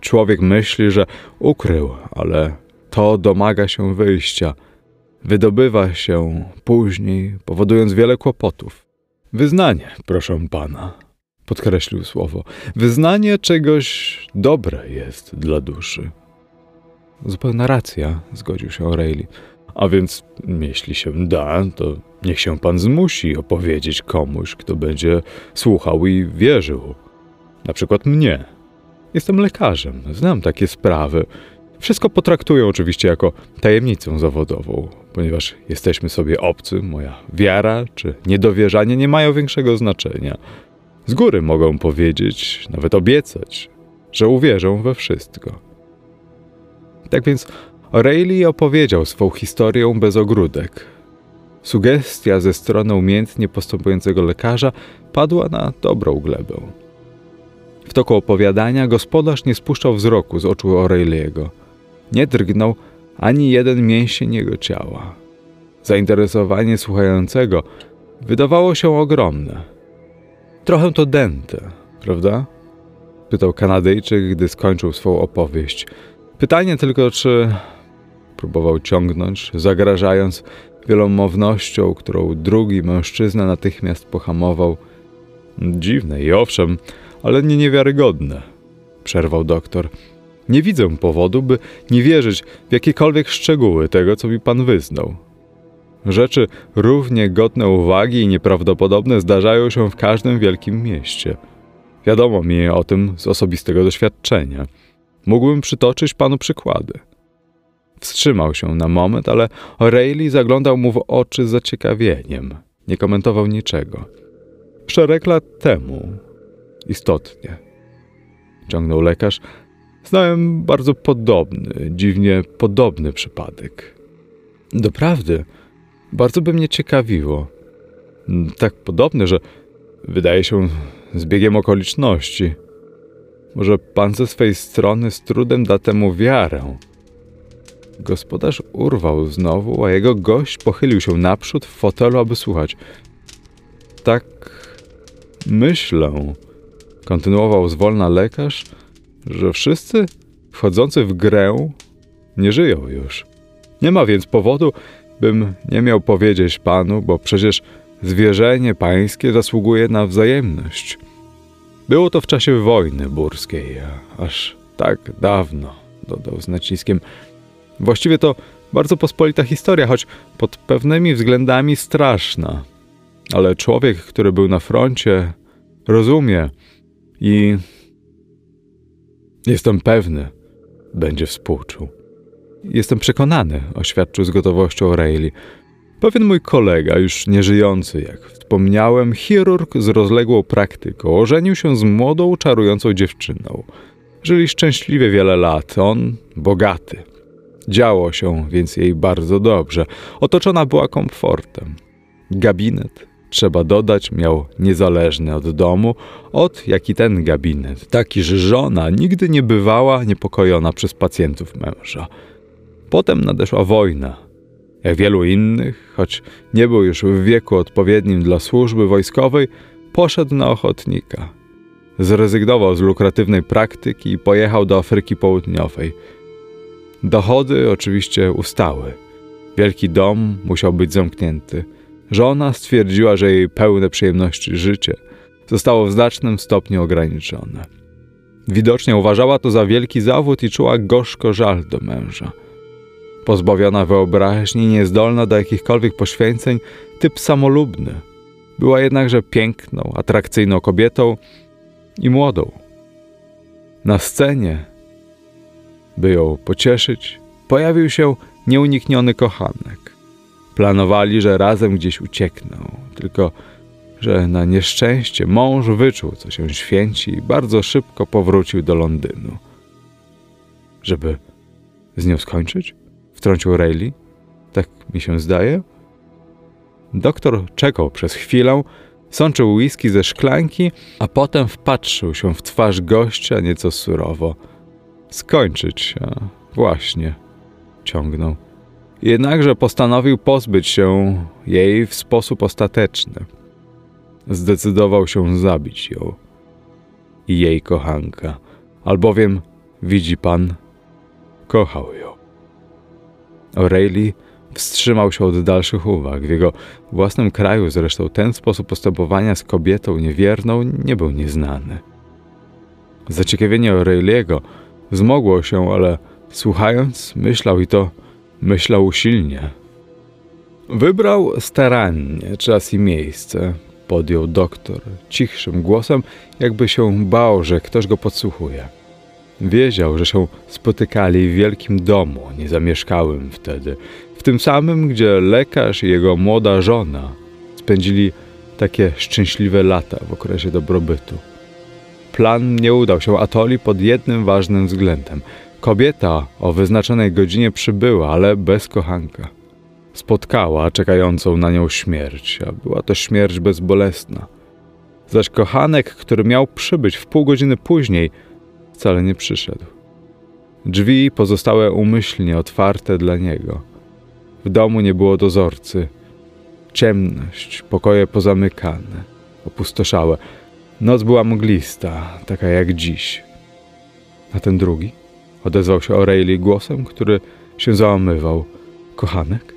Człowiek myśli, że ukrył, ale to domaga się wyjścia. Wydobywa się później, powodując wiele kłopotów. Wyznanie, proszę pana, podkreślił słowo. Wyznanie czegoś dobre jest dla duszy. Zupełna racja, zgodził się O'Reilly. A więc, jeśli się da, to niech się pan zmusi opowiedzieć komuś, kto będzie słuchał i wierzył. Na przykład mnie. Jestem lekarzem, znam takie sprawy. Wszystko potraktuję oczywiście jako tajemnicę zawodową, ponieważ jesteśmy sobie obcy, moja wiara czy niedowierzanie nie mają większego znaczenia. Z góry mogą powiedzieć, nawet obiecać, że uwierzą we wszystko. Tak więc O'Reilly opowiedział swą historię bez ogródek. Sugestia ze strony umiejętnie postępującego lekarza padła na dobrą glebę. W toku opowiadania gospodarz nie spuszczał wzroku z oczu Aureliego. Nie drgnął ani jeden mięsień jego ciała. Zainteresowanie słuchającego wydawało się ogromne. Trochę to dęte, prawda? Pytał Kanadyjczyk, gdy skończył swą opowieść. Pytanie tylko, czy próbował ciągnąć, zagrażając wielomownością, którą drugi mężczyzna natychmiast pohamował. Dziwne i owszem, ale nie niewiarygodne, przerwał doktor. Nie widzę powodu, by nie wierzyć w jakiekolwiek szczegóły tego, co mi pan wyznał. Rzeczy równie godne uwagi i nieprawdopodobne zdarzają się w każdym wielkim mieście. Wiadomo mi o tym z osobistego doświadczenia. Mógłbym przytoczyć panu przykłady. Wstrzymał się na moment, ale O'Reilly zaglądał mu w oczy z zaciekawieniem. Nie komentował niczego. Szereg lat temu, istotnie, ciągnął lekarz, znałem bardzo podobny, dziwnie podobny przypadek. Doprawdy, bardzo by mnie ciekawiło. Tak podobny, że wydaje się zbiegiem okoliczności. Może pan ze swej strony z trudem da temu wiarę. Gospodarz urwał znowu, a jego gość pochylił się naprzód w fotelu, aby słuchać. Tak myślę, kontynuował zwolna lekarz, że wszyscy wchodzący w grę nie żyją już. Nie ma więc powodu, bym nie miał powiedzieć panu, bo przecież zwierzenie pańskie zasługuje na wzajemność. Było to w czasie wojny burskiej, aż tak dawno, dodał z naciskiem. Właściwie to bardzo pospolita historia, choć pod pewnymi względami straszna. Ale człowiek, który był na froncie, rozumie i jestem pewny, będzie współczuł. Jestem przekonany, oświadczył z gotowością Rayleigh. Pewien mój kolega, już nieżyjący, jak wspomniałem, chirurg z rozległą praktyką, ożenił się z młodą, czarującą dziewczyną. Żyli szczęśliwie wiele lat, on bogaty. Działo się więc jej bardzo dobrze. Otoczona była komfortem. Gabinet, trzeba dodać, miał niezależny od domu, od jak i ten gabinet, taki, że żona nigdy nie bywała niepokojona przez pacjentów męża. Potem nadeszła wojna. Jak wielu innych, choć nie był już w wieku odpowiednim dla służby wojskowej, poszedł na ochotnika. Zrezygnował z lukratywnej praktyki i pojechał do Afryki Południowej. Dochody oczywiście ustały. Wielki dom musiał być zamknięty. Żona stwierdziła, że jej pełne przyjemności życie zostało w znacznym stopniu ograniczone. Widocznie uważała to za wielki zawód i czuła gorzko żal do męża pozbawiona wyobraźni, niezdolna do jakichkolwiek poświęceń, typ samolubny. Była jednakże piękną, atrakcyjną kobietą i młodą. Na scenie, by ją pocieszyć, pojawił się nieunikniony kochanek. Planowali, że razem gdzieś uciekną, tylko że na nieszczęście mąż wyczuł, co się święci i bardzo szybko powrócił do Londynu. Żeby z nią skończyć? wtrącił Rayleigh. Tak mi się zdaje. Doktor czekał przez chwilę, sączył whisky ze szklanki, a potem wpatrzył się w twarz gościa nieco surowo. Skończyć, a właśnie, ciągnął. Jednakże postanowił pozbyć się jej w sposób ostateczny. Zdecydował się zabić ją i jej kochanka, albowiem, widzi pan, kochał ją. O'Reilly wstrzymał się od dalszych uwag. W jego własnym kraju zresztą ten sposób postępowania z kobietą niewierną nie był nieznany. Zaciekawienie O'Reilly'ego wzmogło się, ale słuchając, myślał i to myślał usilnie. Wybrał starannie czas i miejsce, podjął doktor cichszym głosem, jakby się bał, że ktoś go podsłuchuje. Wiedział, że się spotykali w wielkim domu, niezamieszkałym wtedy, w tym samym, gdzie lekarz i jego młoda żona spędzili takie szczęśliwe lata w okresie dobrobytu. Plan nie udał się Atoli pod jednym ważnym względem. Kobieta o wyznaczonej godzinie przybyła, ale bez kochanka. Spotkała czekającą na nią śmierć, a była to śmierć bezbolesna. Zaś kochanek, który miał przybyć w pół godziny później, wcale nie przyszedł. Drzwi pozostałe umyślnie otwarte dla niego. W domu nie było dozorcy. Ciemność, pokoje pozamykane, opustoszałe. Noc była mglista, taka jak dziś. A ten drugi? Odezwał się O'Reilly głosem, który się załamywał. Kochanek?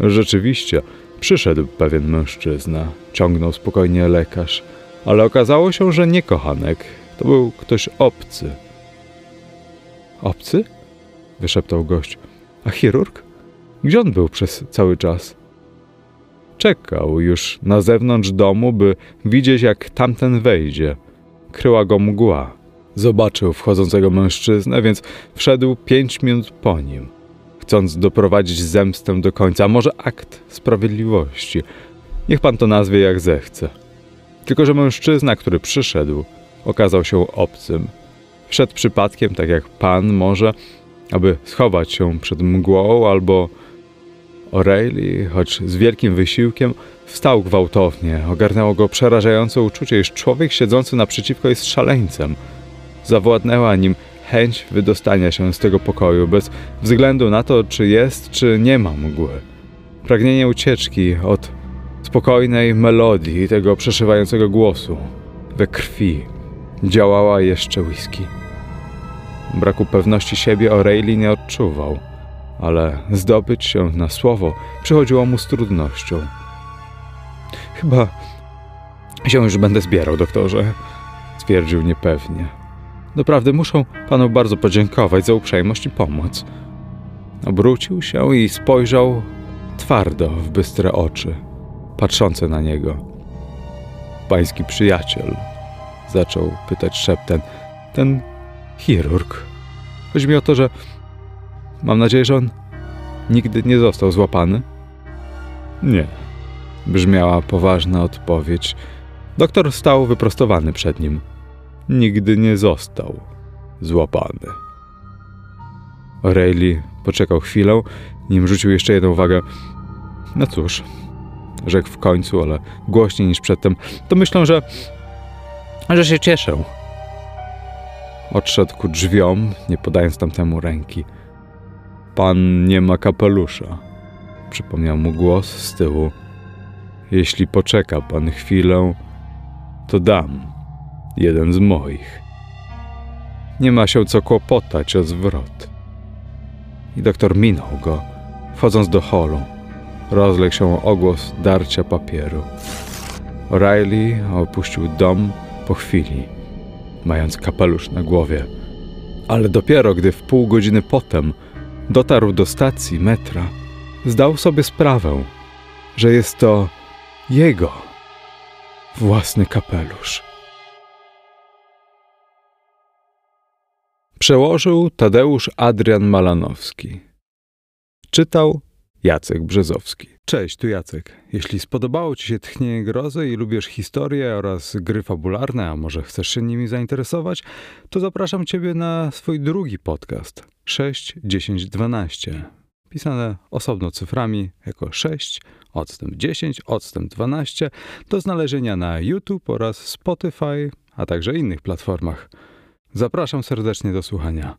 Rzeczywiście, przyszedł pewien mężczyzna, ciągnął spokojnie lekarz, ale okazało się, że nie kochanek, to był ktoś obcy. Obcy? wyszeptał gość. A chirurg? Gdzie on był przez cały czas? Czekał już na zewnątrz domu, by widzieć, jak tamten wejdzie. Kryła go mgła. Zobaczył wchodzącego mężczyznę, więc wszedł pięć minut po nim, chcąc doprowadzić zemstę do końca, a może akt sprawiedliwości. Niech pan to nazwie jak zechce. Tylko, że mężczyzna, który przyszedł, okazał się obcym. Wszedł przypadkiem, tak jak pan może, aby schować się przed mgłą albo O'Reilly, choć z wielkim wysiłkiem, wstał gwałtownie. Ogarnęło go przerażające uczucie, iż człowiek siedzący naprzeciwko jest szaleńcem. Zawładnęła nim chęć wydostania się z tego pokoju, bez względu na to, czy jest, czy nie ma mgły. Pragnienie ucieczki od spokojnej melodii tego przeszywającego głosu. We krwi działała jeszcze whisky. Braku pewności siebie O'Reilly nie odczuwał, ale zdobyć się na słowo przychodziło mu z trudnością. Chyba się już będę zbierał, doktorze, stwierdził niepewnie. Doprawdy muszę panu bardzo podziękować za uprzejmość i pomoc. Obrócił się i spojrzał twardo w bystre oczy, patrzące na niego. Pański przyjaciel, zaczął pytać szeptem, ten chirurg. Chodzi mi o to, że mam nadzieję, że on nigdy nie został złapany? Nie, brzmiała poważna odpowiedź. Doktor stał wyprostowany przed nim. Nigdy nie został złapany. O'Reilly poczekał chwilę, nim rzucił jeszcze jedną uwagę. No cóż, rzekł w końcu, ale głośniej niż przedtem, to myślę, że. że się cieszę. Odszedł ku drzwiom, nie podając tamtemu ręki. Pan nie ma kapelusza, przypomniał mu głos z tyłu. Jeśli poczeka pan chwilę, to dam jeden z moich. Nie ma się co kłopotać o zwrot. I doktor minął go, wchodząc do holu. Rozległ się ogłos darcia papieru. O'Reilly opuścił dom po chwili, mając kapelusz na głowie. Ale dopiero gdy w pół godziny potem dotarł do stacji metra, zdał sobie sprawę, że jest to jego własny kapelusz. Przełożył Tadeusz Adrian Malanowski. Czytał Jacek Brzezowski. Cześć, tu Jacek. Jeśli spodobało Ci się Tchnienie Grozy i lubisz historię oraz gry fabularne, a może chcesz się nimi zainteresować, to zapraszam Ciebie na swój drugi podcast 6, 10, 12. Pisane osobno cyframi jako 6, odstęp 10, odstęp 12 do znalezienia na YouTube oraz Spotify, a także innych platformach. Zapraszam serdecznie do słuchania.